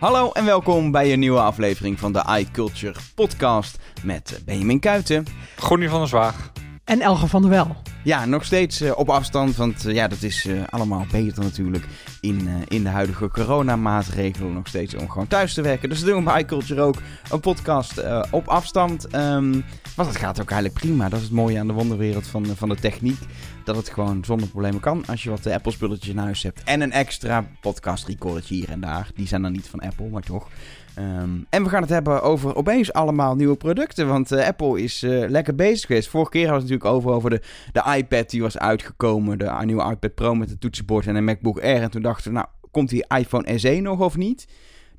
Hallo en welkom bij een nieuwe aflevering van de iCulture podcast met Benjamin Kuiten. Groenie van der Zwaag. En Elge van der Wel. Ja, nog steeds uh, op afstand, want uh, ja, dat is uh, allemaal beter natuurlijk in, in de huidige coronamaatregelen. Nog steeds om gewoon thuis te werken. Dus doen we bij iCulture ook een podcast op afstand. Um, want het gaat ook eigenlijk prima. Dat is het mooie aan de wonderwereld van, van de techniek. Dat het gewoon zonder problemen kan als je wat Apple spulletjes in huis hebt. En een extra podcast recordertje hier en daar. Die zijn dan niet van Apple, maar toch. Um, en we gaan het hebben over opeens allemaal nieuwe producten. Want uh, Apple is uh, lekker bezig geweest. Vorige keer hadden we het natuurlijk over, over de, de iPad die was uitgekomen. De nieuwe iPad Pro met de toetsenbord en een MacBook Air. En toen dachten we, nou, komt die iPhone SE nog of niet?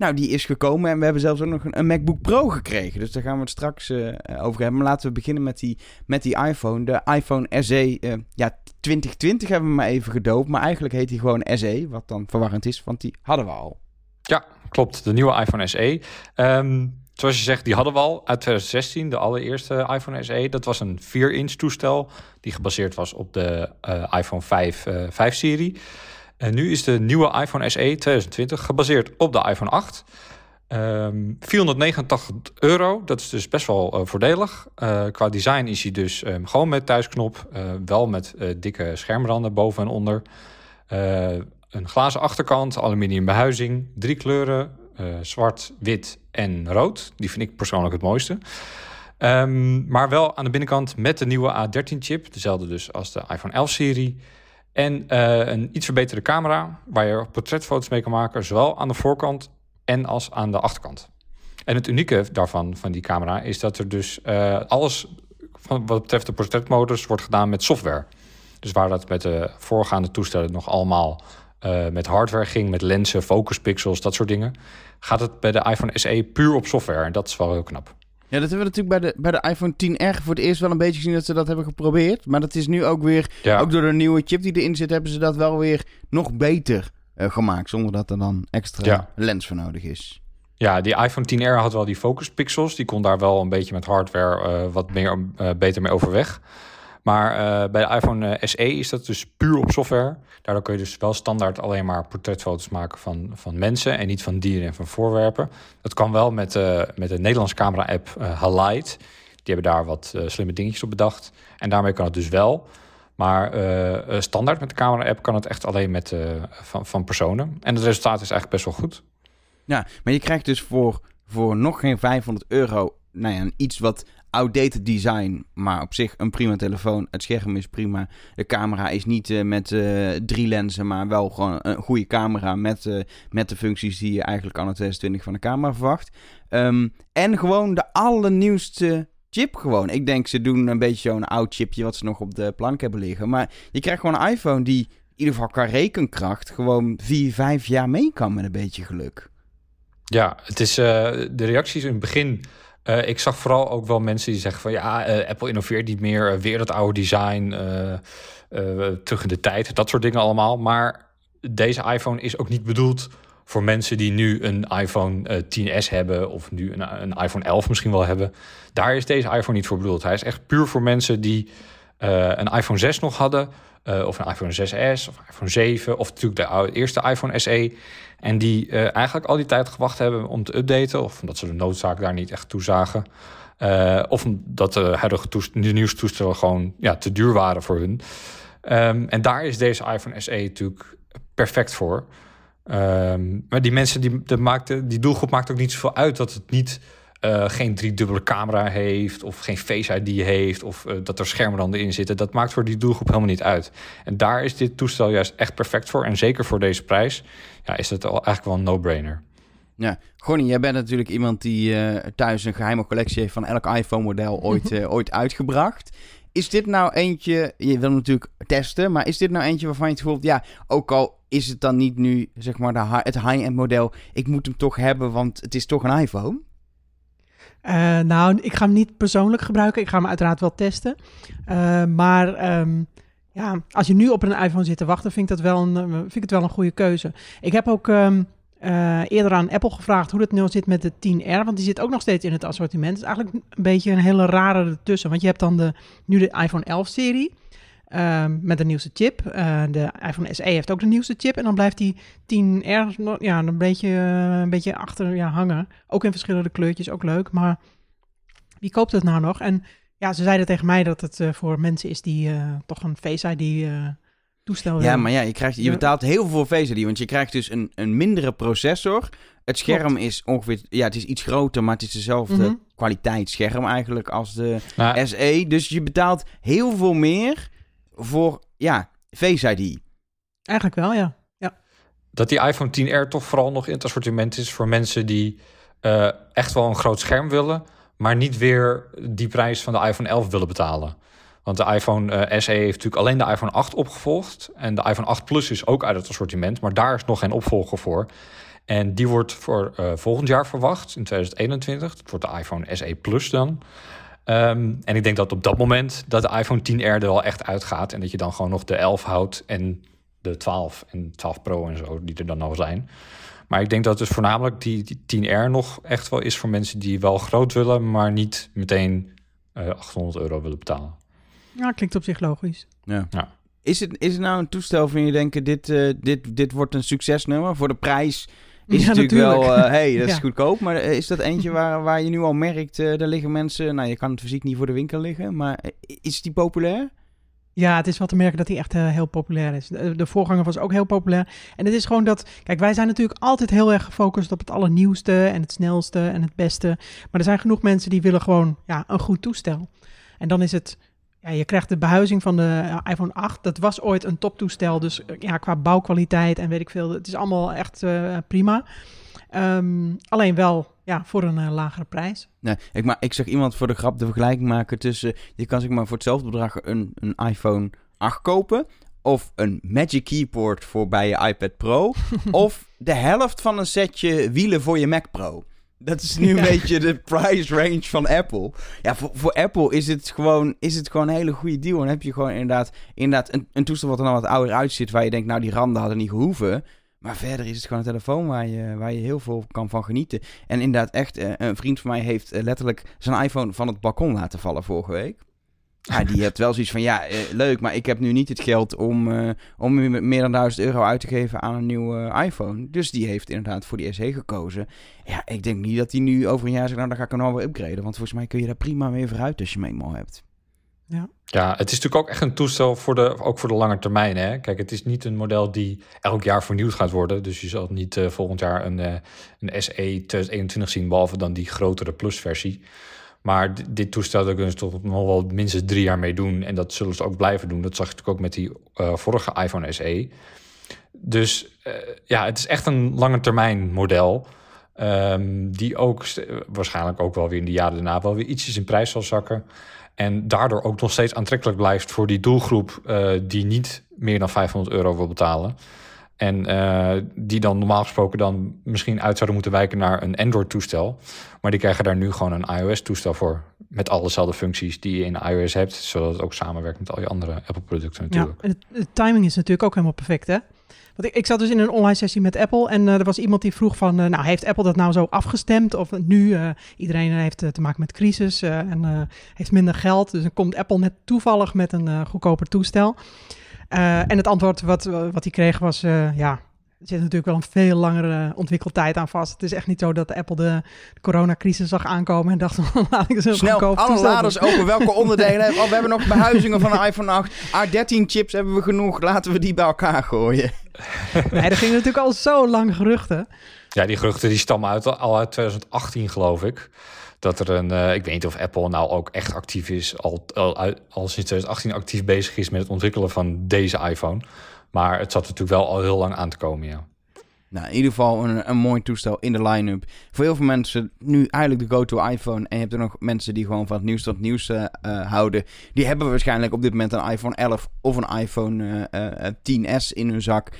Nou, die is gekomen en we hebben zelfs ook nog een, MacBook Pro gekregen. Dus daar gaan we het straks uh, over hebben. Maar laten we beginnen met die, met die iPhone. De iPhone SE, uh, ja, 2020 hebben we maar even gedoopt. Maar eigenlijk heet die gewoon SE, wat dan verwarrend is, want die hadden we al. Ja, klopt. De nieuwe iPhone SE. Um, zoals je zegt, die hadden we al uit 2016, de allereerste iPhone SE. Dat was een 4-inch toestel die gebaseerd was op de uh, iPhone 5, 5-serie. En nu is de nieuwe iPhone SE 2020 gebaseerd op de iPhone 8. Um, 489 euro, dat is dus best wel uh, voordelig. Uh, qua design is hij dus um, gewoon met thuisknop, uh, wel met dikke schermranden boven en onder. een glazen achterkant, aluminium behuizing, drie kleuren, zwart, wit en rood. Die vind ik persoonlijk het mooiste. Um, maar wel aan de binnenkant met de nieuwe A13-chip, dezelfde dus als de iPhone 11-serie. En uh, een iets verbeterde camera, waar je portretfoto's mee kan maken, zowel aan de voorkant en als aan de achterkant. En het unieke daarvan, van die camera, is dat er dus uh, alles van wat betreft de portretmodus wordt gedaan met software. Dus waar dat met de voorgaande toestellen nog allemaal uh, met hardware ging, met lenzen, focuspixels, dat soort dingen, gaat het bij de iPhone SE puur op software. En dat is wel heel knap. Ja, dat hebben we natuurlijk bij de, bij de iPhone 10R voor het eerst wel een beetje gezien dat ze dat hebben geprobeerd. Maar dat is nu ook weer, ja. ook door de nieuwe chip die erin zit, hebben ze dat wel weer nog beter uh, gemaakt. Zonder dat er dan extra ja. lens voor nodig is. Ja, die iPhone 10R had wel die focus pixels. Die kon daar wel een beetje met hardware uh, wat meer, uh, beter mee overweg. Maar uh, bij de iPhone SE is dat dus puur op software. Daardoor kun je dus wel standaard alleen maar portretfoto's maken van, van mensen en niet van dieren en van voorwerpen. Dat kan wel met, uh, met de Nederlandse camera-app uh. Die hebben daar wat slimme dingetjes op bedacht. En daarmee kan het dus wel. Maar standaard met de camera-app kan het echt alleen met, van, van personen. En het resultaat is eigenlijk best wel goed. Ja, maar je krijgt dus voor, voor nog geen 500 euro nou ja, iets wat outdated design, maar op zich een prima telefoon. Het scherm is prima. De camera is niet uh, met uh, drie lenzen, maar wel gewoon een goede camera met, uh, met de functies die je eigenlijk aan het 2020 van de camera verwacht. Um, en gewoon de allernieuwste chip gewoon. Ik denk ze doen een beetje zo'n oud chipje wat ze nog op de plank hebben liggen. Maar je krijgt gewoon een iPhone die in ieder geval qua rekenkracht gewoon 4, 5 jaar mee kan met een beetje geluk. Ja, het is de reacties in het begin uh, ik zag vooral ook wel mensen die zeggen van ja, uh, Apple innoveert niet meer, uh, weer dat oude design, terug in de tijd, dat soort dingen allemaal. Maar deze iPhone is ook niet bedoeld voor mensen die nu een iPhone 10s hebben of nu een, een, iPhone 11 misschien wel hebben. Daar is deze iPhone niet voor bedoeld. Hij is echt puur voor mensen die een iPhone 6 nog hadden, of een iPhone 6s of iPhone 7 of natuurlijk de eerste iPhone SE. En die uh, eigenlijk al die tijd gewacht hebben om te updaten. Of omdat ze de noodzaak daar niet echt toe zagen. Uh, of omdat de huidige de nieuwstoestellen gewoon ja, te duur waren voor hun. Um, en daar is deze iPhone SE natuurlijk perfect voor. Um, maar die mensen, die, de maakte, die doelgroep maakt ook niet zoveel uit dat het niet uh, geen driedubbele camera heeft, of geen Face ID heeft, of uh, dat er schermranden in zitten. Dat maakt voor die doelgroep helemaal niet uit. En daar is dit toestel juist echt perfect voor. En zeker voor deze prijs ja, is het al eigenlijk wel een no-brainer. Ja, Gonnie, jij bent natuurlijk iemand die uh, thuis een geheime collectie heeft van elk iPhone-model ooit, ooit uitgebracht. Is dit nou eentje, je wil natuurlijk testen, maar is dit nou eentje waarvan je het voelt, ja, ook al is het dan niet nu, zeg maar, de, het high-end model, ik moet hem toch hebben, want het is toch een iPhone? Uh, nou, ik ga hem niet persoonlijk gebruiken. Ik ga hem uiteraard wel testen. Uh, maar um, ja, als je nu op een iPhone zit te wachten, vind ik, dat wel een, eh, vind ik het wel een goede keuze. Ik heb ook uh, eerder aan Apple gevraagd hoe het nu zit met de 10R. Want die zit ook nog steeds in het assortiment. Het is eigenlijk een beetje een hele rare ertussen. Want je hebt dan de, nu de iPhone 11-serie. Ehm, met de nieuwste chip. Eh, de iPhone SE heeft ook de nieuwste chip. En dan blijft die 10R nog- ja, een, beetje, een beetje achter ja, hangen. Ook in verschillende kleurtjes, ook leuk. Maar wie koopt het nou nog? En ja, ze zeiden tegen mij dat het eh, voor mensen is die eh, toch een Face ID eh, toestel Ja, willen. maar ja, je, krijgt, je Ja. betaalt heel veel voor Face ID, want je krijgt dus een, een mindere processor. Het scherm is ongeveer, ja, het is iets groter, maar het is dezelfde Mhm. kwaliteit scherm eigenlijk als de SE. Dus je betaalt heel veel meer voor, ja, Face ID. Eigenlijk wel, ja. dat die iPhone 10R toch vooral nog in het assortiment is voor mensen die eh, echt wel een groot scherm willen, maar niet weer die prijs van de iPhone 11 willen betalen. Want de iPhone eh, SE heeft natuurlijk alleen de iPhone 8 opgevolgd. En de iPhone 8 Plus is ook uit het assortiment, maar daar is nog geen opvolger voor. En die wordt voor eh, volgend jaar verwacht, in 2021. Dat wordt de iPhone SE Plus dan. Ehm, en ik denk dat op dat moment dat de iPhone 10R er wel echt uitgaat. En dat je dan gewoon nog de 11 houdt en de 12 en 12 Pro en zo, die er dan al zijn. Maar ik denk dat dus voornamelijk die, die 10R nog echt wel is voor mensen die wel groot willen, maar niet meteen eh 800 euro willen betalen. Ja, klinkt op zich logisch. Ja. Ja. Is, het, is het nou een toestel van je denken, dit, eh, dit, dit wordt een succesnummer? Voor de prijs is Ja, natuurlijk wel, eh, hey, dat is Ja. goedkoop. Maar eh, is dat eentje waar, waar je nu al merkt, eh daar liggen mensen, nou je kan het fysiek niet voor de winkel liggen, maar is die populair? Ja, het is wel te merken dat hij echt heel populair is. De, de voorganger was ook heel populair. En het is gewoon dat... Kijk, wij zijn natuurlijk altijd heel erg gefocust op het allernieuwste... en het snelste en het beste. Maar er zijn genoeg mensen die willen gewoon ja, een goed toestel. En dan is het... Ja, je krijgt de behuizing van de eh, iPhone 8. Dat was ooit een toptoestel. Dus eh, ja, qua bouwkwaliteit en weet ik veel. Het is allemaal echt eh, prima. Ehm, alleen wel ja, voor een lagere prijs. Nee, ik, maar, ik zag iemand voor de grap de vergelijking maken tussen... Je kan zeg maar voor hetzelfde bedrag een, een iPhone 8 kopen... of een Magic Keyboard voor bij je iPad Pro... of de helft van een setje wielen voor je Mac Pro. Dat is nu een beetje de price range van Apple. Ja, voor, voor Apple is het, gewoon, is het gewoon een hele goede deal. En heb je gewoon inderdaad, inderdaad een, een toestel wat er nou wat ouder uitziet... waar je denkt, nou die randen hadden niet gehoeven... Maar verder is het gewoon een telefoon waar je, waar je heel veel kan van genieten. En inderdaad, echt, eh, een vriend van mij heeft eh, letterlijk zijn iPhone van het balkon laten vallen vorige week. Ja, die heeft wel zoiets van, ja, eh, leuk, maar ik heb nu niet het geld om, eh, om me- meer dan 1000 euro uit te geven aan een nieuwe iPhone. Dus die heeft inderdaad voor die SE gekozen. Ja, ik denk niet dat hij nu over een jaar zegt, nou, dan ga ik hem nou weer upgraden. Want volgens mij kun je daar prima mee vooruit als je hem eenmaal hebt. Ja, het is natuurlijk ook echt een toestel voor de, ook voor de lange termijn. Hè? Kijk, het is niet een model die elk jaar vernieuwd gaat worden. Dus je zal niet eh, volgend jaar een, eh, een SE 2021 zien, behalve dan die grotere Plus-versie. Maar di- dit toestel, daar kunnen ze toch nog wel minstens drie jaar mee doen. En dat zullen ze ook blijven doen. Dat zag natuurlijk ook met die eh, vorige iPhone SE. Dus eh, ja, het is echt een lange termijn model. ehm, die ook st- waarschijnlijk ook wel weer in de jaren daarna wel weer ietsjes in prijs zal zakken. En daardoor ook nog steeds aantrekkelijk blijft voor die doelgroep eh, die niet meer dan 500 euro wil betalen. En eh, die dan normaal gesproken dan misschien uit zouden moeten wijken naar een Android-toestel. Maar die krijgen daar nu gewoon een iOS-toestel voor. Met alle dezelfde functies die je in iOS hebt. Zodat het ook samenwerkt met al je andere Apple-producten natuurlijk. Ja, de timing is natuurlijk ook helemaal perfect, hè? Want ik, ik zat dus in een online sessie met Apple en eh, er was iemand die vroeg van, eh, nou, heeft Apple dat nou zo afgestemd? Of nu, iedereen heeft te maken met crisis en heeft minder geld, dus dan komt Apple net toevallig met een goedkoper toestel. Eh, en het antwoord wat, wat hij kreeg was, eh, ja, er zit natuurlijk wel een veel langere ontwikkeltijd aan vast. Het is echt niet zo dat Apple de, de coronacrisis zag aankomen en dacht, laat ik eens een Snel, goedkoop alle laders open. Welke onderdelen hebben we? Oh, we hebben nog behuizingen van een iPhone 8. A13 chips hebben we genoeg. Laten we die bij elkaar gooien. Nee, er gingen natuurlijk al zo lang geruchten. Ja, die geruchten die stammen uit, al uit 2018, geloof ik. Dat er een, eh, ik weet niet of Apple nou ook echt actief is, al, al, sinds 2018 actief bezig is met het ontwikkelen van deze iPhone. Maar het zat natuurlijk wel al heel lang aan te komen, ja. Nou, in ieder geval een, een mooi toestel in de line-up. Voor heel veel mensen nu eigenlijk de go-to iPhone. En je hebt er nog mensen die gewoon van het nieuws tot het nieuws eh, eh, houden. Die hebben waarschijnlijk op dit moment een iPhone 11 of een iPhone eh, 10S in hun zak.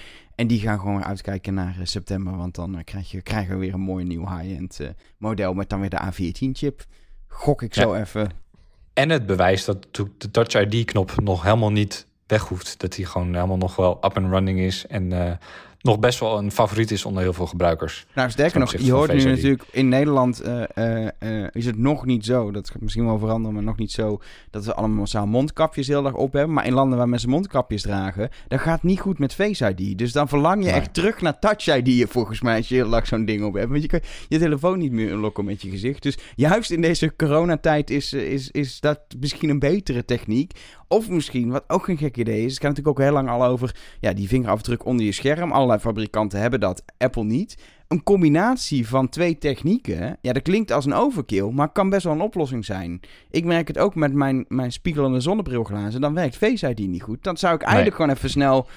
En die gaan gewoon uitkijken naar eh, september. Want dan eh, krijg je, krijgen we weer een mooi nieuw high-end eh, model met dan weer de A14-chip. Gok ik zo even. En het bewijst dat de Touch ID-knop nog helemaal niet weg hoeft. Dat die gewoon helemaal nog wel up and running is. En nog best wel een favoriet is onder heel veel gebruikers. Nou, sterker nog, je hoort nu natuurlijk in Nederland eh, eh, eh, is het nog niet zo. Dat gaat misschien wel veranderen, maar nog niet zo dat we allemaal massaal mondkapjes heel erg op hebben. Maar in landen waar mensen mondkapjes dragen, dat gaat niet goed met Face ID. Dus dan verlang je Nee. echt terug naar Touch ID volgens mij als je heel lang zo'n ding op hebt. Want je kan je telefoon niet meer unlocken met je gezicht. Dus juist in deze coronatijd is, is, is dat misschien een betere techniek. Of misschien, wat ook een gek idee is, het gaat natuurlijk ook heel lang al over ja, die vingerafdruk onder je scherm. Allerlei fabrikanten hebben dat, Apple niet. Een combinatie van twee technieken, ja, dat klinkt als een overkill, maar kan best wel een oplossing zijn. Ik merk het ook met mijn, mijn spiegelende zonnebrilglazen, dan werkt Face ID niet goed. Dan zou ik eigenlijk gewoon even snel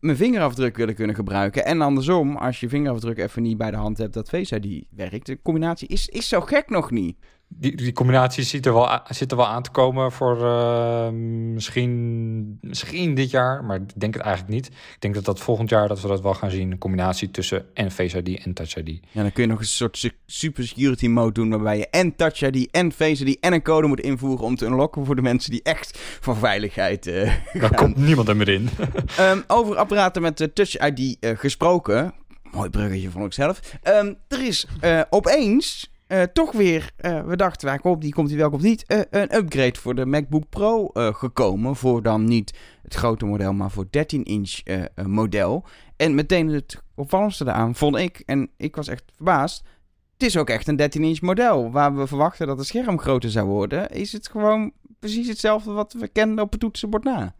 mijn vingerafdruk willen kunnen gebruiken. En andersom, als je vingerafdruk even niet bij de hand hebt, dat Face ID werkt. De combinatie is, is zo gek nog niet. Die, die combinatie ziet er, wel, zit er wel aan te komen voor eh, misschien, misschien dit jaar, maar ik denk het eigenlijk niet. Ik denk dat dat volgend jaar dat we dat wel gaan zien. Een combinatie tussen en Face ID en Touch ID. Ja, dan kun je nog een soort super security mode doen waarbij je en Touch ID en Face ID en een code moet invoeren om te unlocken voor de mensen die echt voor veiligheid eh Daar komt niemand er meer in. Ehm, over apparaten met eh, Touch ID gesproken. Mooi bruggetje vond ik zelf. Ehm, er is opeens eh, toch weer, eh, we dachten waar komt die, komt die wel, komt niet, eh, een upgrade voor de MacBook Pro gekomen. Voor dan niet het grote model, maar voor 13-inch eh, eh, model. En meteen het opvallendste daaraan vond ik, en ik was echt verbaasd. Het is ook echt een 13-inch model. Waar we verwachten dat het scherm groter zou worden, is het gewoon precies hetzelfde wat we kenden op het toetsenbord na.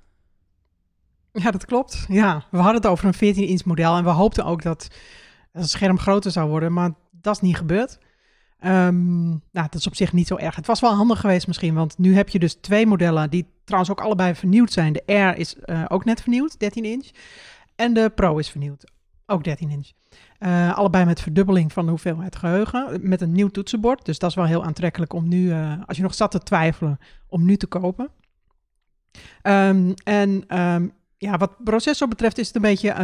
Ja, dat klopt. Ja, we hadden het over een 14-inch model en we hoopten ook dat het scherm groter zou worden, maar dat is niet gebeurd. Ehm, nou, dat is op zich niet zo erg. Het was wel handig geweest misschien, want nu heb je dus twee modellen die trouwens ook allebei vernieuwd zijn. De Air is eh, ook net vernieuwd, 13 inch. En de Pro is vernieuwd, ook 13 inch. Eh, allebei met verdubbeling van de hoeveelheid geheugen, met een nieuw toetsenbord. Dus dat is wel heel aantrekkelijk om nu, eh, als je nog zat te twijfelen, om nu te kopen. Ehm, en ehm, ja, wat processor betreft is het een beetje,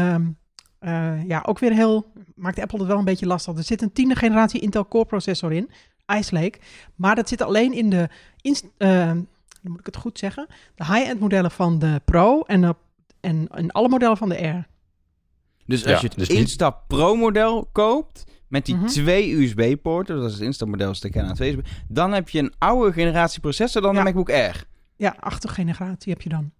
eh, ja, ook weer heel, maakt Apple het wel een beetje lastig. Er zit een tiende generatie Intel Core processor in, Ice Lake, maar dat zit alleen in de, inst- ehm, dan moet ik het goed zeggen, de high-end modellen van de Pro en, op, en in alle modellen van de Air. Dus als Ja, je het dus niet- Instap Pro model koopt, met die Mhm. twee USB-poorten, dat is het Instap model, is de kennen aan twee USB, dan heb je een oude generatie processor dan Ja. de MacBook Air. Ja, achte generatie heb je dan.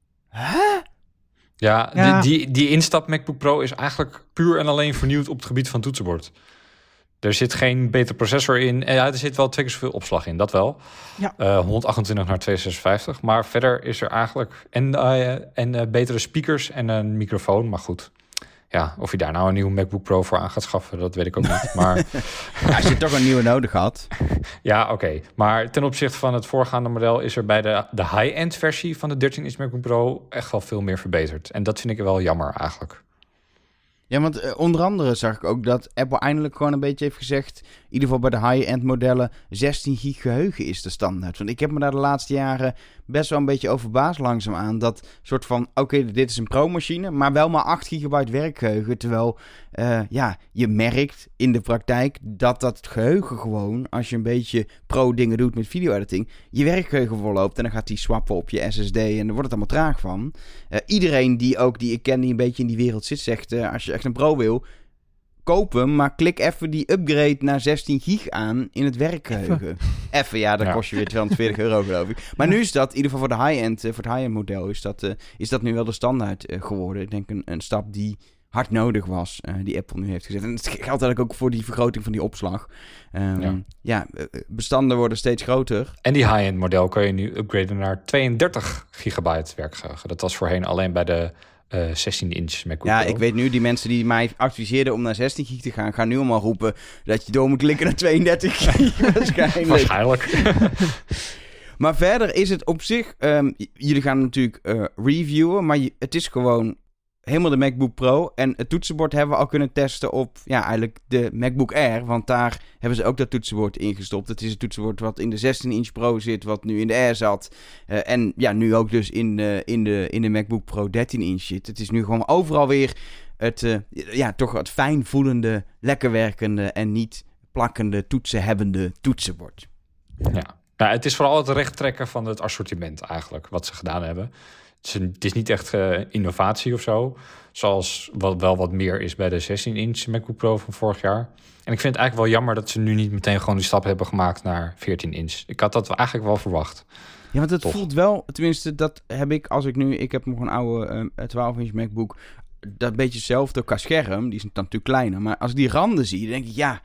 Ja, Ja. Die, die, die instap MacBook Pro is eigenlijk puur en alleen vernieuwd op het gebied van toetsenbord. Er zit geen betere processor in. En ja, er zit wel twee keer zoveel opslag in, dat wel. Ja. Eh, 128 naar 256. Maar verder is er eigenlijk... En, eh, en eh, betere speakers en een microfoon. Maar goed, ja, of je daar nou een nieuwe MacBook Pro voor aan gaat schaffen... dat weet ik ook niet. Maar Ja, als je toch een nieuwe nodig had. Ja, oké. Maar ten opzichte van het voorgaande model... is er bij de, de high-end versie van de 13-inch MacBook Pro... echt wel veel meer verbeterd. En dat vind ik wel jammer eigenlijk. Ja, want eh, onder andere zag ik ook dat Apple eindelijk gewoon een beetje heeft gezegd, in ieder geval bij de high-end modellen, 16 gig geheugen is de standaard. Want ik heb me daar de laatste jaren best wel een beetje over verbaasd langzaamaan. Dat soort van, oké, dit is een pro-machine, maar wel maar 8 gigabyte werkgeheugen. Terwijl, eh, ja, je merkt in de praktijk dat dat geheugen gewoon, als je een beetje pro-dingen doet met video-editing, je werkgeheugen volloopt. En dan gaat die swappen op je SSD en dan wordt het allemaal traag van. Eh, iedereen die ook, die ik ken, die een beetje in die wereld zit, zegt, eh, als je echt een pro wil, koop hem, maar klik even die upgrade naar 16 gig aan in het werkgeheugen. Even, ja, dat Ja. kost je weer 240 euro geloof ik. Maar Ja. nu is dat, in ieder geval voor de high-end, eh, voor het high-end model, is dat, eh, is dat nu wel de standaard eh, geworden. Ik denk een, een stap die hard nodig was, eh, die Apple nu heeft gezet. En het geldt eigenlijk ook voor die vergroting van die opslag. Ehm, ja, Ja. bestanden worden steeds groter. En die high-end model kan je nu upgraden naar 32 gigabyte werkgeheugen. Dat was voorheen alleen bij de eh 16-inch MacBook Ja, Pro. ik weet nu, die mensen die mij adviseerden om naar 16 gig te gaan, gaan nu allemaal roepen dat je door moet klikken naar 32 gig waarschijnlijk. Waarschijnlijk. Maar verder is het op zich, ehm, jullie gaan natuurlijk eh, reviewen, maar je- het is gewoon helemaal de MacBook Pro. En het toetsenbord hebben we al kunnen testen op, ja, eigenlijk de MacBook Air. Want daar hebben ze ook dat toetsenbord ingestopt. Het is een toetsenbord wat in de 16-inch Pro zit, wat nu in de Air zat. Eh, en ja, nu ook dus in, de in, de, in de MacBook Pro 13-inch zit. Het is nu gewoon overal weer het, eh, ja, toch wat fijn voelende, lekker werkende en niet plakkende, toetsenhebbende toetsenbord. Ja. Nou, het is vooral het rechttrekken van het assortiment eigenlijk, wat ze gedaan hebben. Het is, niet echt uh, innovatie of zo. Zoals wat wel wat meer is bij de 16-inch MacBook Pro van vorig jaar. En ik vind het eigenlijk wel jammer dat ze nu niet meteen gewoon die stap hebben gemaakt naar 14-inch. Ik had dat eigenlijk wel verwacht. Ja, want het voelt wel, tenminste, dat heb ik als ik nu, ik heb nog een oude uh, 12-inch MacBook. Dat beetje hetzelfde qua scherm, die is natuurlijk kleiner. Maar als ik die randen zie, dan denk ik, ja,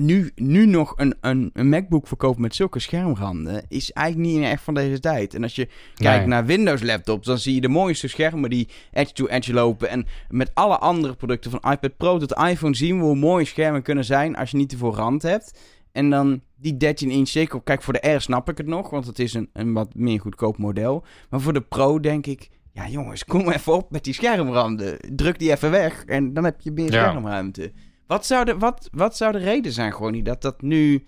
nu, nu nog een, een, een MacBook verkopen met zulke schermranden is eigenlijk niet echt van deze tijd. En als je kijkt naar Windows laptops, dan zie je de mooiste schermen die edge-to-edge lopen. En met alle andere producten, van iPad Pro tot iPhone, zien we hoe mooie schermen kunnen zijn als je niet te veel rand hebt. En dan die 13 inch zeker. Kijk, voor de R snap ik het nog, want het is een, een wat meer goedkoop model. Maar voor de Pro denk ik, ja jongens, kom even op met die schermranden. Druk die even weg en dan heb je meer schermruimte. Wat zou, de, wat, wat zou de reden zijn, gewoon niet dat dat nu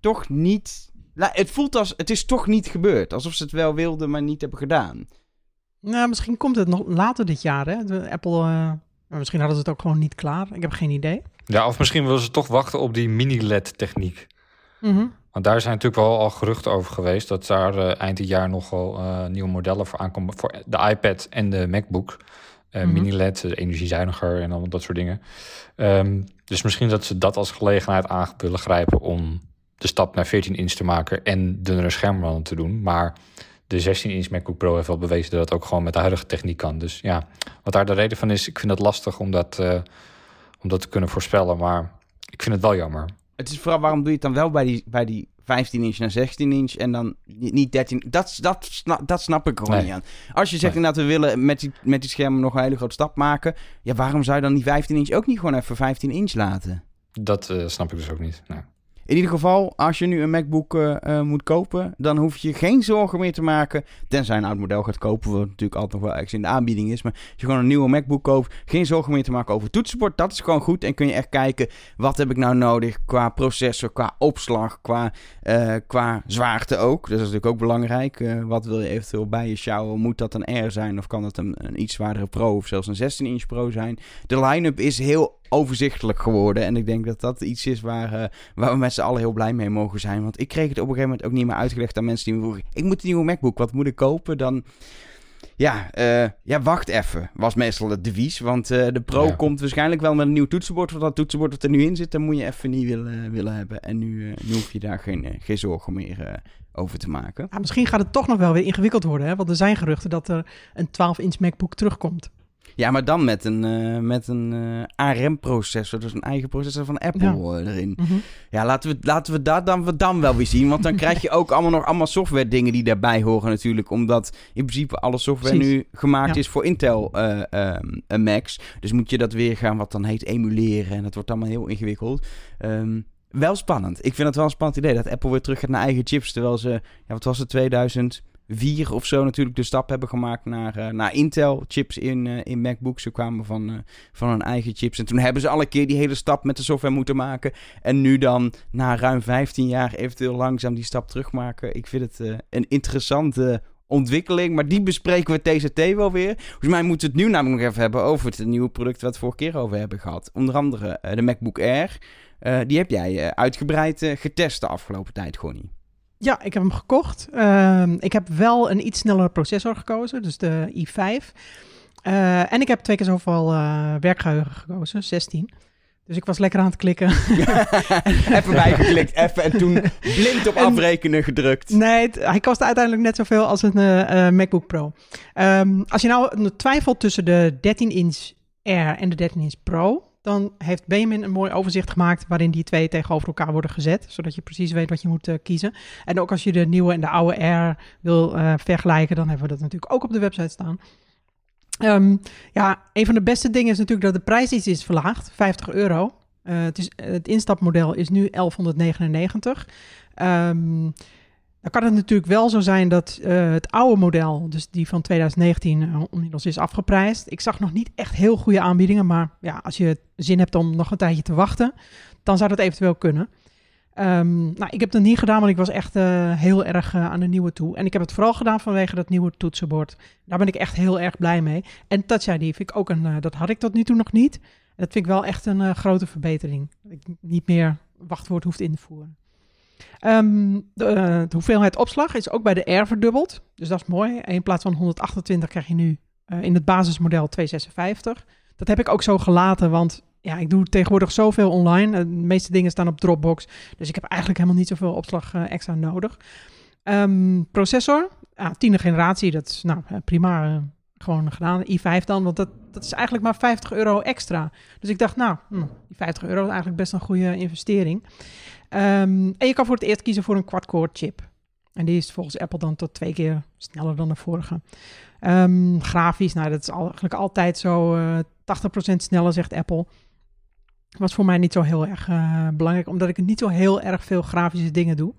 toch niet... Het voelt als, het is toch niet gebeurd. Alsof ze het wel wilden, maar niet hebben gedaan. Nou, misschien komt het nog later dit jaar, hè. De Apple... Uh, misschien hadden ze het ook gewoon niet klaar. Ik heb geen idee. Ja, of misschien willen ze toch wachten op die mini-LED-techniek. Mm Want daar zijn natuurlijk wel al geruchten over geweest... dat daar uh, eind dit jaar nogal uh, nieuwe modellen voor aankomen... voor de iPad en de MacBook... Uh, Mini-LED, energiezuiniger en al dat soort dingen. Ehm, dus misschien dat ze dat als gelegenheid aan willen grijpen om de stap naar 14 inch te maken en dunnere schermen te doen. Maar de 16 inch MacBook Pro heeft wel bewezen dat het ook gewoon met de huidige techniek kan. Dus ja, wat daar de reden van is, ik vind het lastig om dat, uh, om dat te kunnen voorspellen. Maar ik vind het wel jammer. Het is vooral waarom doe je het dan wel bij die, bij die 15 inch naar 16 inch en dan niet 13. Dat, dat, dat snap ik gewoon niet aan. Als je zegt nee. inderdaad, we willen met die, met die schermen nog een hele grote stap maken. Ja, waarom zou je dan die 15 inch ook niet gewoon even 15 inch laten? Dat uh, snap ik dus ook niet. Nee. In ieder geval, als je nu een MacBook uh, uh, moet kopen, dan hoef je geen zorgen meer te maken. Tenzij een oud model gaat kopen, wat natuurlijk altijd nog wel ergens in de aanbieding is. Maar als je gewoon een nieuwe MacBook koopt, geen zorgen meer te maken over toetsenbord. Dat is gewoon goed. En kun je echt kijken, wat heb ik nou nodig qua processor, qua opslag, qua, uh, qua zwaarte ook. Dus dat is natuurlijk ook belangrijk. wat wil je eventueel bij je sjouwen? Moet dat een R zijn of kan dat een, een iets zwaardere Pro of zelfs een 16-inch Pro zijn? De line-up is heel overzichtelijk geworden. En ik denk dat dat iets is waar, uh, waar we met z'n allen heel blij mee mogen zijn. Want ik kreeg het op een gegeven moment ook niet meer uitgelegd aan mensen die me vroegen... ik moet een nieuwe MacBook, wat moet ik kopen? Dan... Ja, uh, ja, wacht even, was meestal het devies. Want uh, de Pro ja. komt waarschijnlijk wel met een nieuw toetsenbord. Want dat toetsenbord dat er nu in zit, dan moet je even niet willen, willen hebben. En nu, nu hoef je daar geen, geen zorgen meer over te maken. Ja, misschien gaat het toch nog wel weer ingewikkeld worden. Hè? Want er zijn geruchten dat er een 12-inch MacBook terugkomt. Ja, maar dan met een, uh, met een uh, ARM-processor, dus een eigen processor van Apple ja. uh, erin. Mm -hmm. Ja, laten we, laten we dat dan, dan wel weer zien. Want dan krijg je ook allemaal nog allemaal software dingen die daarbij horen natuurlijk. Omdat in principe alle software Precies. nu gemaakt ja. is voor Intel um, Macs. Dus moet je dat weer gaan, wat dan heet, emuleren. En dat wordt allemaal heel ingewikkeld. Um, wel spannend. Ik vind het wel een spannend idee dat Apple weer terug gaat naar eigen chips. Terwijl ze, ja, wat was het, 2000 vier of zo natuurlijk de stap hebben gemaakt naar, uh, naar Intel chips in, uh, in MacBooks. Ze kwamen van, uh, van hun eigen chips. En toen hebben ze alle keer die hele stap met de software moeten maken. En nu dan na ruim 15 jaar eventueel langzaam die stap terugmaken. Ik vind het een interessante ontwikkeling. Maar die bespreken we TCT wel weer. Volgens mij moeten we het nu namelijk nog even hebben over het nieuwe product wat we vorige keer over hebben gehad. Onder andere de MacBook Air. die heb jij uitgebreid getest de afgelopen tijd, Gonnie. Ja, ik heb hem gekocht. Uh, ik heb wel een iets snellere processor gekozen, dus de i5. Uh, en ik heb twee keer zoveel uh, werkgeheugen gekozen, 16. Dus ik was lekker aan het klikken. even bijgeklikt, even en toen blind op afrekenen gedrukt. Nee, het, hij kost uiteindelijk net zoveel als een uh, MacBook Pro. Um, als je nou twijfelt tussen de 13-inch Air en de 13-inch Pro, dan heeft Benjamin een mooi overzicht gemaakt waarin die twee tegenover elkaar worden gezet, zodat je precies weet wat je moet uh, kiezen. En ook als je de nieuwe en de oude Air wil uh, vergelijken, dan hebben we dat natuurlijk ook op de website staan. Um, ja, een van de beste dingen is natuurlijk dat de prijs iets is verlaagd, 50 euro. Uh, het, is, het instapmodel is nu 1199. Um, dan kan het natuurlijk wel zo zijn dat uh, het oude model, dus die van 2019, uh, inmiddels is afgeprijsd. Ik zag nog niet echt heel goede aanbiedingen, maar ja, als je zin hebt om nog een tijdje te wachten, dan zou dat eventueel kunnen. Um, nou, ik heb dat niet gedaan, want ik was echt uh, heel erg aan de nieuwe toe. En ik heb het vooral gedaan vanwege dat nieuwe toetsenbord. Daar ben ik echt heel erg blij mee. En Touch ID vind ik ook een, dat had ik tot nu toe nog niet. Dat vind ik wel echt een grote verbetering. Dat ik niet meer wachtwoord hoeft in te voeren. Ehm, de, eh, de hoeveelheid opslag is ook bij de R verdubbeld. Dus dat is mooi. In plaats van 128 krijg je nu eh, in het basismodel 256. Dat heb ik ook zo gelaten, want ja, ik doe tegenwoordig zoveel online. Eh, de meeste dingen staan op Dropbox. Dus ik heb eigenlijk helemaal niet zoveel opslag extra nodig. Ehm, processor, ja, tiende generatie, dat is nou prima gewoon gedaan. i5 dan, want dat, dat is eigenlijk maar 50 euro extra. Dus ik dacht, nou, hm, die 50 euro is eigenlijk best een goede investering. Ehm, en je kan voor het eerst kiezen voor een quad-core chip. En die is volgens Apple dan tot twee keer sneller dan de vorige. Ehm, grafisch, nou, dat is eigenlijk altijd zo eh 80% sneller, zegt Apple. Was voor mij niet zo heel erg eh, belangrijk, omdat ik niet zo heel erg veel grafische dingen doe.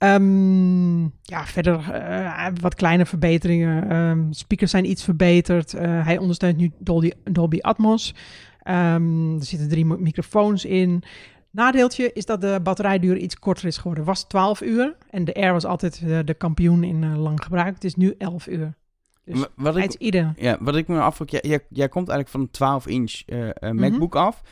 Ehm, ja, verder eh, wat kleine verbeteringen. Ehm, speakers zijn iets verbeterd. Eh, hij ondersteunt nu Dolby, Dolby Atmos. Ehm, er zitten drie mi- microfoons in. Nadeeltje is dat de batterijduur iets korter is geworden. Was 12 uur en de Air was altijd eh, de kampioen in lang gebruik. Het is nu 11 uur. Dus Wa- wat, ik, ieder. ja, wat ik me afvroeg, jij, jij, jij komt eigenlijk van een 12-inch eh, eh, Mhm. MacBook af.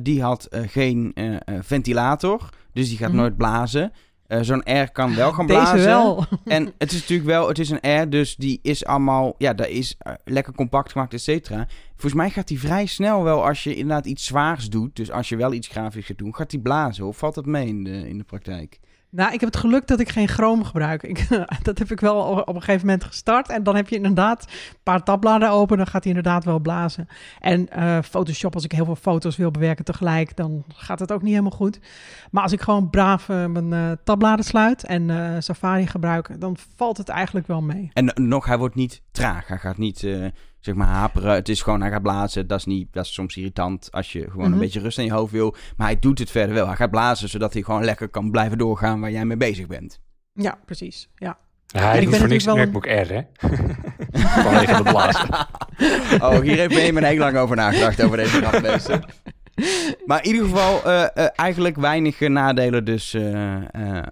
Die had geen ventilator, dus die gaat Mhm. nooit blazen. Eh, Zo'n Air kan wel gaan Deze blazen. wel. En het is natuurlijk wel, het is een Air, dus die is allemaal, ja, dat is eh, lekker compact gemaakt, et cetera. Volgens mij gaat die vrij snel wel als je inderdaad iets zwaars doet. Dus als je wel iets grafisch gaat doen, gaat die blazen. Of valt dat mee in de, in de praktijk? Nou, ik heb het geluk dat ik geen Chrome gebruik. Ik, dat heb ik wel op een gegeven moment gestart. En dan heb je inderdaad een paar tabbladen open. Dan gaat hij inderdaad wel blazen. En eh, Photoshop, als ik heel veel foto's wil bewerken tegelijk, dan gaat het ook niet helemaal goed. Maar als ik gewoon braaf eh, mijn eh, tabbladen sluit en Safari gebruik, dan valt het eigenlijk wel mee. En nog, hij wordt niet traag. Hij gaat niet, zeg maar, haperen. Het is gewoon, hij gaat blazen. Dat is, niet, dat is soms irritant als je gewoon Mhm. een beetje rust in je hoofd wil. Maar hij doet het verder wel. Hij gaat blazen, zodat hij gewoon lekker kan blijven doorgaan waar jij mee bezig bent. Ja, precies. Ja. Ja, hij ik doet ben voor niks een natuurlijk MacBook Air, hè? Vanwege de blazen. Oh, hier heeft Benjamin heel lang over nagedacht, over deze grap, mensen. Maar in ieder geval, eh, eh, eigenlijk weinig nadelen dus eh,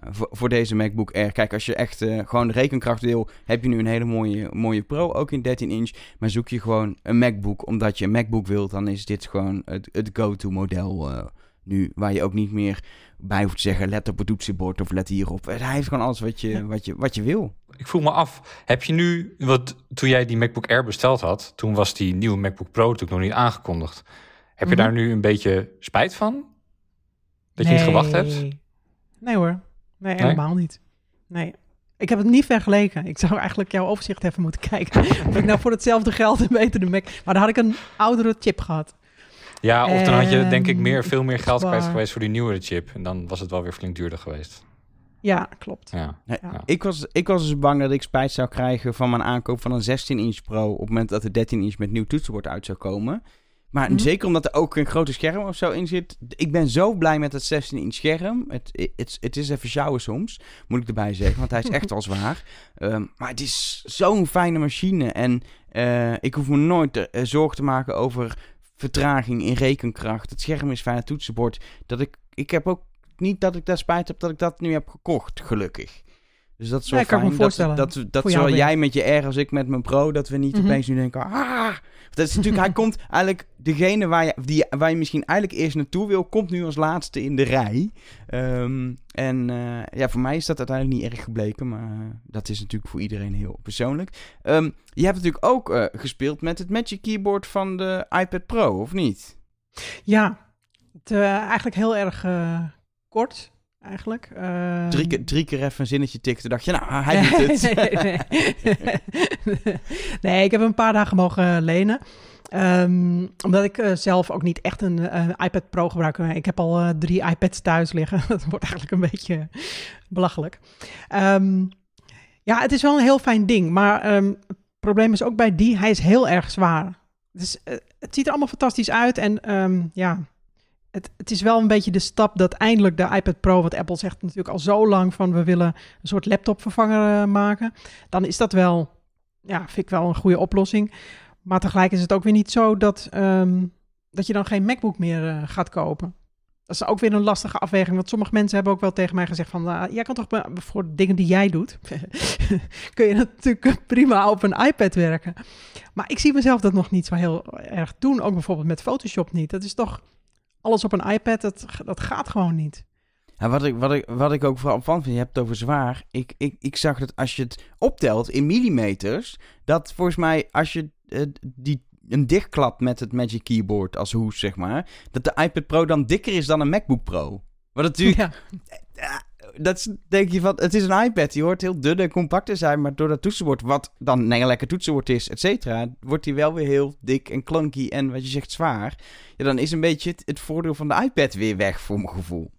voor, voor deze MacBook Air. Kijk, als je echt gewoon de rekenkracht wil, heb je nu een hele mooie, mooie Pro, ook in 13 inch. Maar zoek je gewoon een MacBook, omdat je een MacBook wilt, dan is dit gewoon het, het go-to model nu. Waar je ook niet meer bij hoeft te zeggen, let op het toetsenbord of let hierop. Hij heeft gewoon alles wat je, Ja. wat je, wat je wil. Ik vroeg me af, heb je nu, wat toen jij die MacBook Air besteld had, toen was die nieuwe MacBook Pro natuurlijk nog niet aangekondigd. Heb je Mhm. daar nu een beetje spijt van? Dat je niet gewacht hebt? Nee hoor. Nee, helemaal niet. Nee. Ik heb het niet vergeleken. Ik zou eigenlijk jouw overzicht even moeten kijken. of ik nou voor hetzelfde geld een betere Mac... Maar dan had ik een oudere chip gehad. Ja, of dan had je denk ik meer, veel meer geld kwijt geweest voor die nieuwere chip. En dan was het wel weer flink duurder geweest. Ja, klopt. Ja. Ik, was, ik was dus bang dat ik spijt zou krijgen van mijn aankoop van een 16-inch Pro... op het moment dat de 13-inch met nieuw toetsenbord uit zou komen. Maar Mhm. zeker omdat er ook een grote scherm of zo in zit. Ik ben zo blij met het 16-inch scherm. Het, het, het is even sjouwen soms, moet ik erbij zeggen. Want hij is echt al zwaar. Ehm, maar het is zo'n fijne machine. En eh, ik hoef me nooit eh, zorgen te maken over vertraging in rekenkracht. Het scherm is fijn, het toetsenbord. Dat ik, ik heb ook niet dat ik daar spijt heb dat ik dat nu heb gekocht, gelukkig. Dus dat is Ja, kan me dat, dat, dat, zowel jij met je R als ik met mijn Pro, dat we niet Mhm. opeens nu denken, ah... Dat is natuurlijk, hij komt eigenlijk, degene waar je, die, waar je misschien eigenlijk eerst naartoe wil, komt nu als laatste in de rij. Ehm, en eh, ja, voor mij is dat uiteindelijk niet erg gebleken, maar eh, dat is natuurlijk voor iedereen heel persoonlijk. Ehm, je hebt natuurlijk ook eh, gespeeld met het Magic Keyboard van de iPad Pro, of niet? Ja, het, eigenlijk heel erg kort. Eigenlijk. Ehm, Drie, keer- drie keer even een zinnetje tikte, dacht je, nou, hij doet het. nee, nee. nee, ik heb hem een paar dagen mogen lenen. Ehm, omdat ik eh, zelf ook niet echt een eh, iPad Pro gebruik. Ik heb al eh, drie iPads thuis liggen. Dat wordt eigenlijk een beetje belachelijk. Ehm, ja, het is wel een heel fijn ding. Maar ehm, het probleem is ook bij die, hij is heel erg zwaar. Dus eh, het ziet er allemaal fantastisch uit. En ehm, ja, het, het is wel een beetje de stap dat eindelijk de iPad Pro, wat Apple zegt natuurlijk al zo lang van we willen een soort laptopvervanger eh, maken. Dan is dat wel, ja, vind ik wel een goede oplossing. Maar tegelijk is het ook weer niet zo dat, ehm, dat je dan geen MacBook meer eh, gaat kopen. Dat is ook weer een lastige afweging. Want sommige mensen hebben ook wel tegen mij gezegd van... "Nou, jij kan toch voor dingen die jij doet... kun je natuurlijk prima op een iPad werken. Maar ik zie mezelf dat nog niet zo heel erg doen. Ook bijvoorbeeld met Photoshop niet. Dat is toch alles op een iPad, dat, dat gaat gewoon niet. Ja, wat, ik, wat, ik, wat ik ook vooral van vind, je hebt het over zwaar. Ik, ik, ik zag dat als je het optelt in millimeters, dat volgens mij als je uh, die een dichtklap met het Magic Keyboard als hoes, zeg maar, dat de iPad Pro dan dikker is dan een MacBook Pro. Wat natuurlijk... Ja. Dat denk je van, het is een iPad, die hoort heel dun en compact te zijn, maar door dat toetsenbord, wat dan een lekker toetsenbord is, et cetera, wordt die wel weer heel dik en clunky en wat je zegt zwaar. Ja, dan is een beetje het, voordeel van de iPad weer weg, voor mijn gevoel.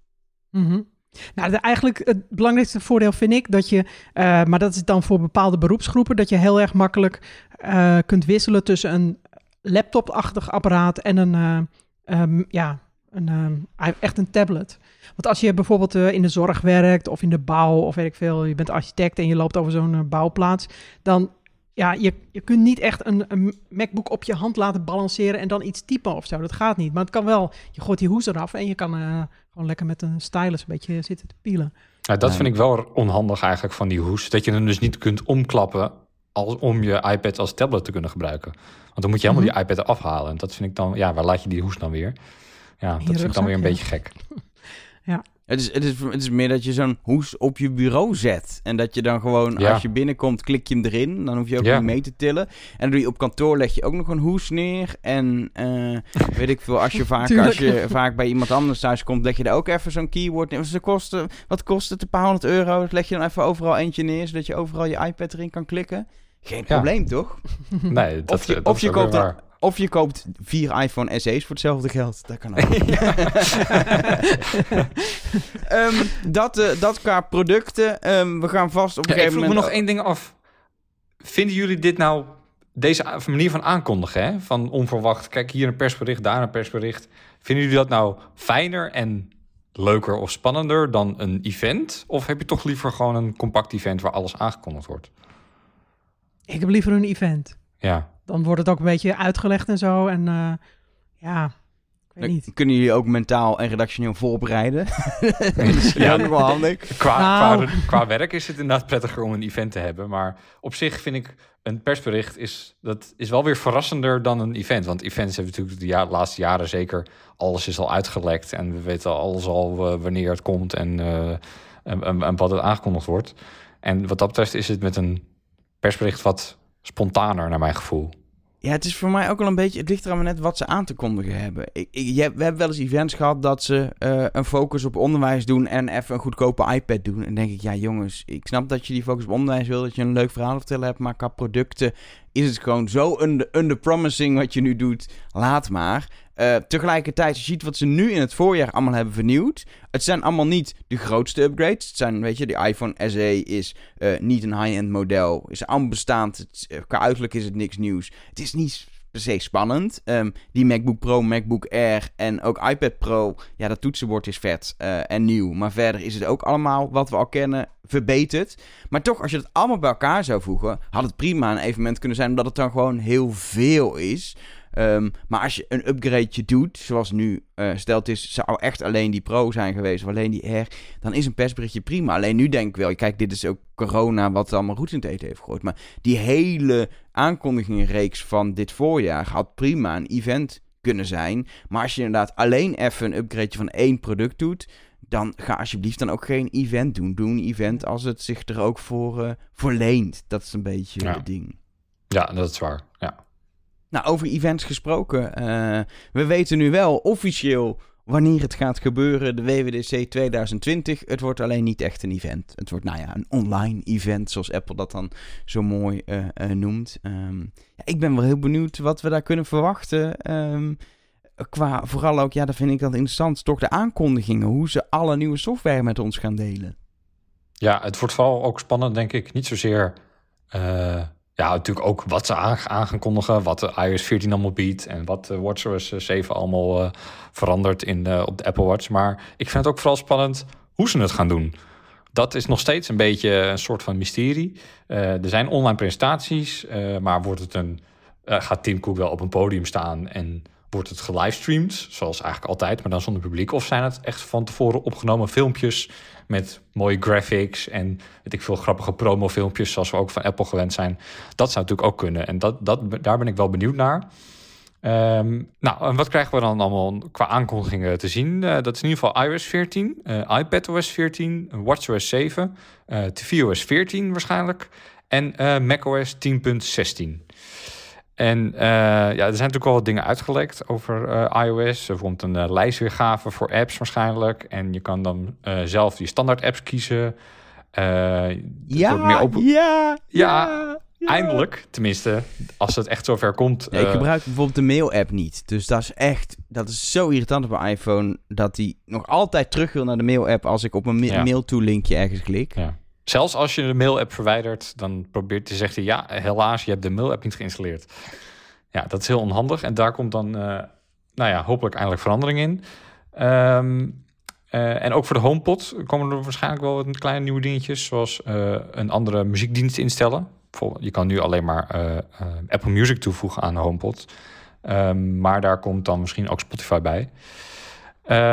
Mm Nou, eigenlijk het belangrijkste voordeel vind ik dat je, uh, maar dat is dan voor bepaalde beroepsgroepen, dat je heel erg makkelijk uh, kunt wisselen tussen een laptopachtig apparaat en een, uh, um, ja, een, um, echt een tablet. Want als je bijvoorbeeld uh, in de zorg werkt of in de bouw of weet ik veel, je bent architect en je loopt over zo'n uh, bouwplaats, dan ja, je, je kunt niet echt een, een, MacBook op je hand laten balanceren en dan iets typen of zo. Dat gaat niet. Maar het kan wel. Je gooit die hoes eraf en je kan uh, gewoon lekker met een stylus een beetje zitten te pielen. Ja, dat vind ik wel onhandig eigenlijk van die hoes. Dat je hem dus niet kunt omklappen als, om je iPad als tablet te kunnen gebruiken. Want dan moet je helemaal mm -hmm. die iPad afhalen. En dat vind ik dan, ja, waar laat je die hoes dan weer? Ja, dat vind ik dan weer een beetje gek. ja. Het is, het, is, het is meer dat je zo'n hoes op je bureau zet. En dat je dan gewoon, ja. als je binnenkomt, klik je hem erin. Dan hoef je ook ja. niet mee te tillen. En dan doe je op kantoor, leg je ook nog een hoes neer. En uh, weet ik veel, als je, vaak, als je vaak bij iemand anders thuis komt, leg je daar ook even zo'n keyword neer. Ze kosten, wat kost het? Een paar honderd euro. Dat leg je dan even overal eentje neer, zodat je overal je iPad erin kan klikken. Geen probleem, toch? Nee, dat, of je, dat of je koopt een, of je koopt vier iPhone SE's voor hetzelfde geld. Dat kan ook. um, dat, uh, dat qua producten. Um, we gaan vast op een ja, gegeven moment... moment... me nog één ding af. Vinden jullie dit nou... Deze manier van aankondigen, hè? Van onverwacht. Kijk, hier een persbericht, daar een persbericht. Vinden jullie dat nou fijner en leuker of spannender dan een event? Of heb je toch liever gewoon een compact event waar alles aangekondigd wordt? Ik heb liever een event. Ja. Dan wordt het ook een beetje uitgelegd en zo. En uh, ja, ik weet niet. Kunnen jullie ook mentaal en redactioneel voorbereiden? dat is ja, ook wel handig. Qua, nou. qua, qua, werk is het inderdaad prettiger om een event te hebben. Maar op zich vind ik een persbericht is, dat is wel weer verrassender dan een event. Want events hebben natuurlijk de, ja, de laatste jaren zeker... alles is al uitgelekt en we weten alles al uh, wanneer het komt... En, uh, en, en, en wat het aangekondigd wordt. En wat dat betreft is het met een persbericht wat spontaner naar mijn gevoel. Ja, het is voor mij ook wel een beetje... Het ligt er maar net wat ze aan te kondigen hebben. Ik, je, we hebben wel eens events gehad dat ze uh, een focus op onderwijs doen... en even een goedkope iPad doen. En denk ik, ja jongens, ik snap dat je die focus op onderwijs wil... dat je een leuk verhaal vertellen hebt, maar qua producten... is het gewoon zo under, under-promising wat je nu doet. Laat maar. Uh, tegelijkertijd, je ziet wat ze nu in het voorjaar allemaal hebben vernieuwd. Het zijn allemaal niet de grootste upgrades. Het zijn, weet je, de iPhone SE is uh, niet een high-end model. Is allemaal bestaand. Het, qua uiterlijk is het niks nieuws. Het is niet per se spannend. Um, die MacBook Pro, MacBook Air en ook iPad Pro. Ja, dat toetsenbord is vet en nieuw. Maar verder is het ook allemaal wat we al kennen verbeterd. Maar toch, als je het allemaal bij elkaar zou voegen, had het prima een evenement kunnen zijn, omdat het dan gewoon heel veel is. Um, maar als je een upgradeje doet, zoals nu uh, stelt is, zou echt alleen die Pro zijn geweest, of alleen die R, dan is een persberichtje prima. Alleen nu denk ik wel, kijk, dit is ook corona wat allemaal goed in het eten heeft gegooid. Maar die hele aankondigingenreeks van dit voorjaar had prima een event kunnen zijn. Maar als je inderdaad alleen even een upgradeje van één product doet, dan ga alsjeblieft dan ook geen event doen. Doe een event als het zich er ook voor, uh, voor leent. Dat is een beetje ja. het ding. Ja, dat is waar. Ja. Nou, over events gesproken. Uh, we weten nu wel officieel wanneer het gaat gebeuren, de WWDC 2020. Het wordt alleen niet echt een event. Het wordt, nou ja, een online event, zoals Apple dat dan zo mooi uh, uh, noemt. Um, ja, ik ben wel heel benieuwd wat we daar kunnen verwachten. Um, qua, vooral ook, ja, dat vind ik dan interessant, toch de aankondigingen. Hoe ze alle nieuwe software met ons gaan delen. Ja, het wordt vooral ook spannend, denk ik. Niet zozeer... ja, natuurlijk ook wat ze aan, wat de iOS 14 allemaal biedt en wat de WatchOS 7 allemaal uh, verandert in, uh, op de Apple Watch. Maar ik vind het ook vooral spannend hoe ze het gaan doen. Dat is nog steeds een beetje een soort van mysterie. Uh, er zijn online presentaties, maar wordt het een, gaat Tim Cook wel op een podium staan en wordt het gelivestreamd, zoals eigenlijk altijd, maar dan zonder publiek? Of zijn het echt van tevoren opgenomen filmpjes met mooie graphics en weet ik veel grappige promofilmpjes, zoals we ook van Apple gewend zijn? Dat zou natuurlijk ook kunnen. En dat, dat, daar ben ik wel benieuwd naar. Ehm, nou, en wat krijgen we dan allemaal qua aankondigingen te zien? Eh, dat is in ieder geval iOS 14, uh, iPadOS 14, WatchOS 7, uh, tvOS 14 waarschijnlijk en uh, macOS 10.16. En ja, er zijn natuurlijk wel wat dingen uitgelekt over iOS. Er komt een lijstweergave voor apps waarschijnlijk. En je kan dan zelf die standaard apps kiezen. ja, meer ja, ja, ja. Eindelijk, tenminste, als het echt zover komt. ik eh, gebruik bijvoorbeeld de mail-app niet. Dus dat is echt, dat is zo irritant op mijn iPhone, dat hij nog altijd terug wil naar de mail-app als ik op een ma mail-to-linkje ergens klik. Ja. Zelfs als je de mail-app verwijdert, dan probeert hij zegt ja, helaas, je hebt de mail-app niet geïnstalleerd. Ja, dat is heel onhandig. En daar komt dan, uh, nou ja, hopelijk eindelijk verandering in. Um, uh, en ook voor de HomePod komen er waarschijnlijk wel wat kleine nieuwe dingetjes, zoals uh, een andere muziekdienst instellen je kan nu alleen maar eh, eh, Apple Music toevoegen aan de HomePod. Um, maar daar komt dan misschien ook Spotify bij.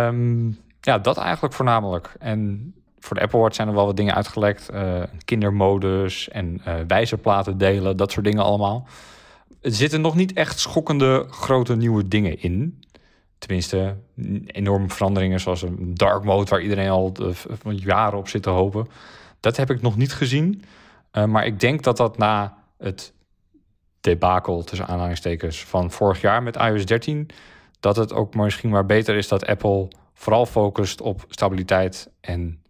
Um, ja, dat eigenlijk voornamelijk. En voor de Apple Watch zijn er wel wat dingen uitgelekt. Uh, kindermodus en uh, wijzerplaten delen, dat soort dingen allemaal. Er zitten nog niet echt schokkende grote nieuwe dingen in. Tenminste, enorme veranderingen zoals een dark mode... waar iedereen al jaren op zit te hopen. Dat heb ik nog niet gezien. Uh, maar ik denk dat dat na het debakel tussen aanhalingstekens van vorig jaar met iOS 13, dat het ook misschien maar beter is dat Apple vooral focust op stabiliteit en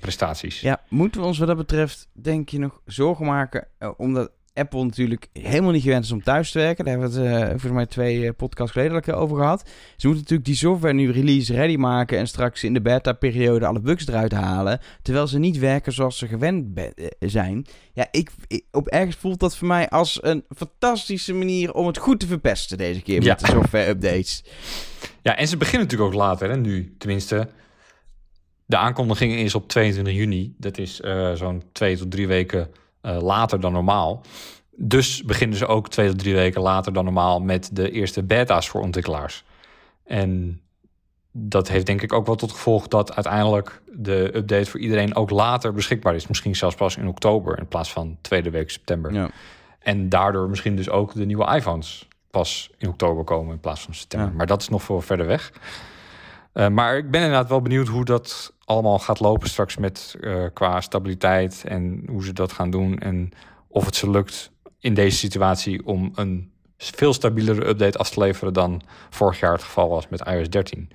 prestaties. Ja, moeten we ons wat dat betreft, denk je, nog zorgen maken? Uh, omdat Apple natuurlijk helemaal niet gewend is om thuis te werken. Daar hebben we het uh, volgens mij twee podcasts geleden over gehad. Ze moeten natuurlijk die software nu release ready maken en straks in de beta-periode alle bugs eruit halen. Terwijl ze niet werken zoals ze gewend eh, zijn. Ja, ik, op ergens voelt dat voor mij als een fantastische manier om het goed te verpesten deze keer met de software-updates. Ja, en ze beginnen natuurlijk ook later, hè, nu tenminste. De aankondiging is op 22 juni. Dat is uh, zo'n twee tot drie weken uh, later dan normaal. Dus beginnen ze ook twee tot drie weken later dan normaal met de eerste beta's voor ontwikkelaars. En dat heeft denk ik ook wel tot gevolg dat uiteindelijk de update voor iedereen ook later beschikbaar is. Misschien zelfs pas in oktober in plaats van tweede week september. Ja. En daardoor misschien dus ook de nieuwe iPhones pas in oktober komen in plaats van september. Maar dat is nog veel verder weg. Uh, maar ik ben inderdaad wel benieuwd hoe dat allemaal gaat lopen straks met uh, qua stabiliteit en hoe ze dat gaan doen. En of het ze lukt in deze situatie om een veel stabielere update af te leveren dan vorig jaar het geval was met iOS 13.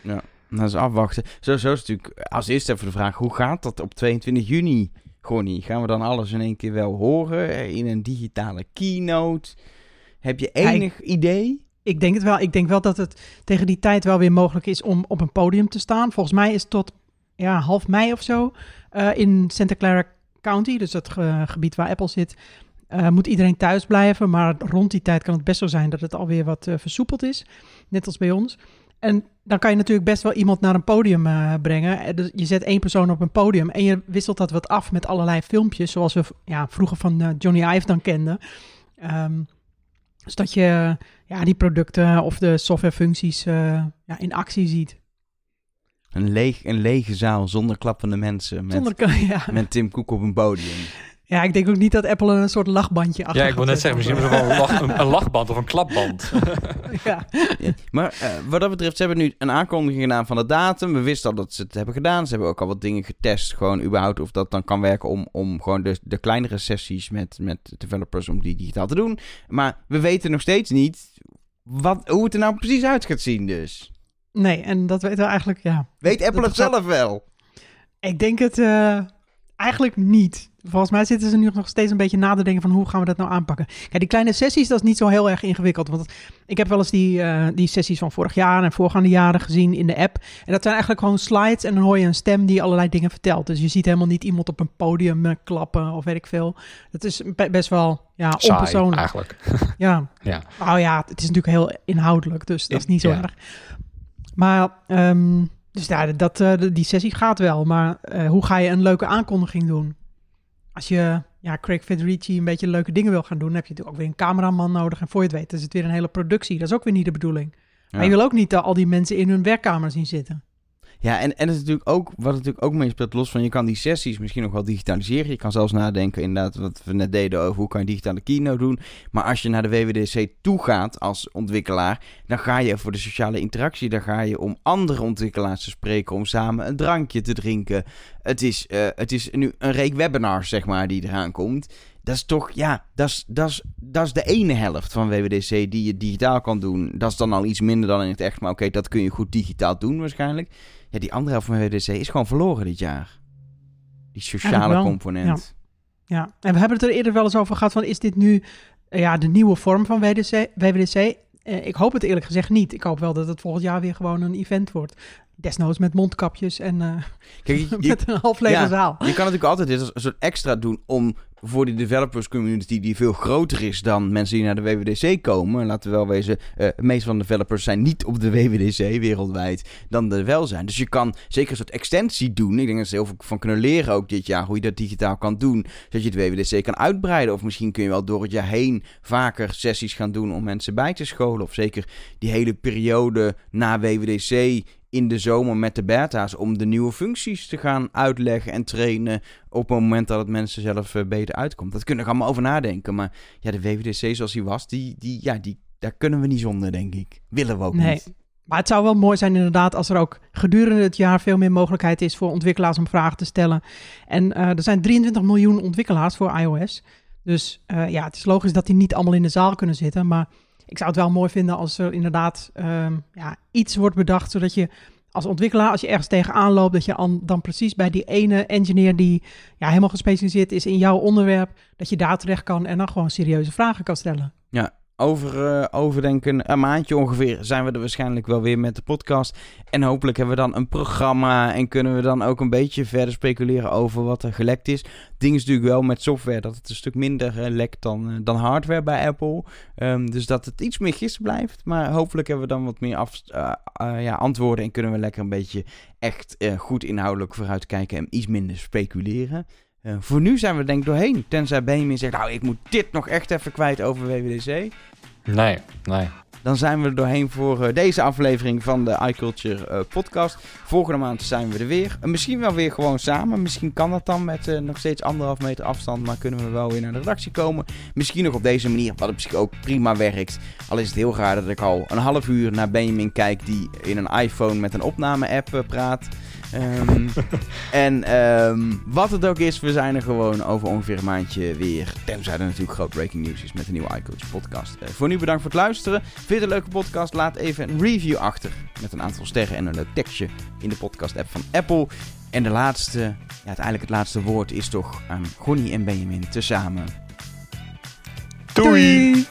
Ja, dat is afwachten. Zo, zo is natuurlijk als eerste even de vraag: hoe gaat dat op 22 juni? Gonnie, gaan we dan alles in één keer wel horen in een digitale keynote? Heb je enig idee? Ik denk het wel. Ik denk wel dat het tegen die tijd wel weer mogelijk is om op een podium te staan. Volgens mij is tot ja, half mei of zo uh, in Santa Clara County, dus het gebied waar Apple zit, uh, moet iedereen thuis blijven. Maar rond die tijd kan het best zo zijn dat het alweer wat uh, versoepeld is, net als bij ons. En dan kan je natuurlijk best wel iemand naar een podium brengen. Dus je zet één persoon op een podium en je wisselt dat wat af met allerlei filmpjes, zoals we ja, vroeger van Johnny Ive dan kenden. Um, dus dat je ja, die producten of de softwarefuncties ja, in actie ziet. Een, leeg, een lege zaal zonder klappende mensen. Met, zonder, ja. met Tim Cook op een podium. Ja, ik denk ook niet dat Apple een soort lachbandje achter Ja, ik wil net zeggen, misschien wel een, lach, een, lachband of een klapband. ja. ja. Maar uh, wat dat betreft, ze hebben nu een aankondiging gedaan van de datum. We wisten al dat ze het hebben gedaan. Ze hebben ook al wat dingen getest, gewoon überhaupt of dat dan kan werken om, om gewoon de, de kleinere sessies met, met developers, om die digitaal te doen. Maar we weten nog steeds niet wat, hoe het er nou precies uit gaat zien dus. Nee, en dat weten we eigenlijk, ja. Weet Apple het zelf wel? Ik denk het uh, eigenlijk niet. Volgens mij zitten ze nu nog steeds een beetje na te denken van hoe gaan we dat nou aanpakken. Kijk, die kleine sessies, dat is niet zo heel erg ingewikkeld. Want ik heb wel eens die, uh, die sessies van vorig jaar en voorgaande jaren gezien in de app. En dat zijn eigenlijk gewoon slides en dan hoor je een stem die allerlei dingen vertelt. Dus je ziet helemaal niet iemand op een podium uh, klappen of weet ik veel. Dat is best wel ja, Saai, onpersoonlijk. eigenlijk. Ja. ja. Nou ja, het is natuurlijk heel inhoudelijk, dus dat is niet zo ja. erg. Maar, um, dus ja, dat, uh, die sessie gaat wel. Maar uh, hoe ga je een leuke aankondiging doen? Als je ja, Craig Federici een beetje leuke dingen wil gaan doen, heb je natuurlijk ook weer een cameraman nodig. En voor je het weet is het weer een hele productie. Dat is ook weer niet de bedoeling. Ja. Maar je wil ook niet uh, al die mensen in hun werkkamer zien zitten. Ja, en, en het is natuurlijk ook, wat natuurlijk ook meespeelt, los van je kan die sessies misschien nog wel digitaliseren. Je kan zelfs nadenken, inderdaad, wat we net deden over hoe kan je digitale keynote doen. Maar als je naar de WWDC toe gaat als ontwikkelaar, dan ga je voor de sociale interactie, dan ga je om andere ontwikkelaars te spreken, om samen een drankje te drinken. Het is, eh, het is nu een reek webinars, zeg maar, die eraan komt. Dat is toch, ja, dat is, dat, is, dat is de ene helft van WWDC die je digitaal kan doen. Dat is dan al iets minder dan in het echt, maar oké, dat kun je goed digitaal doen waarschijnlijk. Ja, die andere helft van WWDC is gewoon verloren dit jaar. Die sociale component. Ja, en we hebben het er eerder wel eens over gehad van is dit nu eh, ja, de nieuwe vorm van WDC, WWDC? Eh, ik hoop het eerlijk gezegd niet. Ik hoop wel dat het volgend jaar weer gewoon een event wordt. Desnoods met mondkapjes en eh, Kijk, je, met een half lege ja, zaal. je kan natuurlijk altijd dit als een soort extra doen om voor die developers community die veel groter is dan mensen die naar de WWDC komen. Laten we wel wezen, eh de meeste van de developers zijn niet op de WWDC wereldwijd dan er wel zijn. Dus je kan zeker een soort extensie doen. Ik denk dat ze heel veel van kunnen leren ook dit jaar hoe je dat digitaal kan doen. Zodat je de WWDC kan uitbreiden. Of misschien kun je wel door het jaar heen vaker sessies gaan doen om mensen bij te scholen. Of zeker die hele periode na WWDC in de zomer met de beta's om de nieuwe functies te gaan uitleggen en trainen op het moment dat het mensen zelf eh, beter uitkomt. Dat kunnen we allemaal over nadenken. Maar ja, de WWDC zoals die was, die, die, ja, die, daar kunnen we niet zonder, denk ik. Willen we ook Nee. niet. Maar het zou wel mooi zijn inderdaad als er ook gedurende het jaar veel meer mogelijkheid is voor ontwikkelaars om vragen te stellen. En eh, er zijn 23 miljoen ontwikkelaars voor iOS. Dus eh, ja, het is logisch dat die niet allemaal in de zaal kunnen zitten. Maar ik zou het wel mooi vinden als er inderdaad ehm, ja, iets wordt bedacht, zodat je als ontwikkelaar, als je ergens tegenaan loopt, dat je an- dan precies bij die ene engineer die ja, helemaal gespecialiseerd is in jouw onderwerp, dat je daar terecht kan en dan gewoon serieuze vragen kan stellen. Over, overdenken, een maandje ongeveer zijn we er waarschijnlijk wel weer met de podcast. En hopelijk hebben we dan een programma en kunnen we dan ook een beetje verder speculeren over wat er gelekt is. Ding is natuurlijk wel met software dat het een stuk minder eh, lekt dan, eh, dan hardware bij Apple. Ehm, dus dat het iets meer gisteren blijft. Maar hopelijk hebben we dan wat meer af, ja, antwoorden en kunnen we lekker een beetje echt goed inhoudelijk vooruitkijken en iets minder speculeren. Eh, voor nu zijn we denk ik doorheen. Tenzij Benjamin zegt, nou ik moet dit nog echt even kwijt over WWDC. Nee, nee. Dan zijn we er doorheen voor eh, deze aflevering van de iCulture eh, podcast. Volgende maand zijn we er weer. En misschien wel weer gewoon samen. Misschien kan dat dan met nog steeds anderhalf meter afstand. Maar kunnen we wel weer naar de redactie komen. Misschien nog op deze manier, wat op zich ook prima werkt. Al is het heel raar dat ik al een half uur naar Benjamin kijk die in een iPhone met een opname-app praat. Ehm, en ehm, wat het ook is, we zijn er gewoon over ongeveer een maandje weer. Tenzij er natuurlijk groot breaking news is met de nieuwe iCulture podcast. Eh, voor nu bedankt voor het luisteren. Vind je het een leuke podcast? Laat even een review achter. Met een aantal sterren en een leuk tekstje in de podcast app van Apple. En de laatste, ja, uiteindelijk het laatste woord is toch aan Gonnie en Benjamin tezamen. Doei! Doei.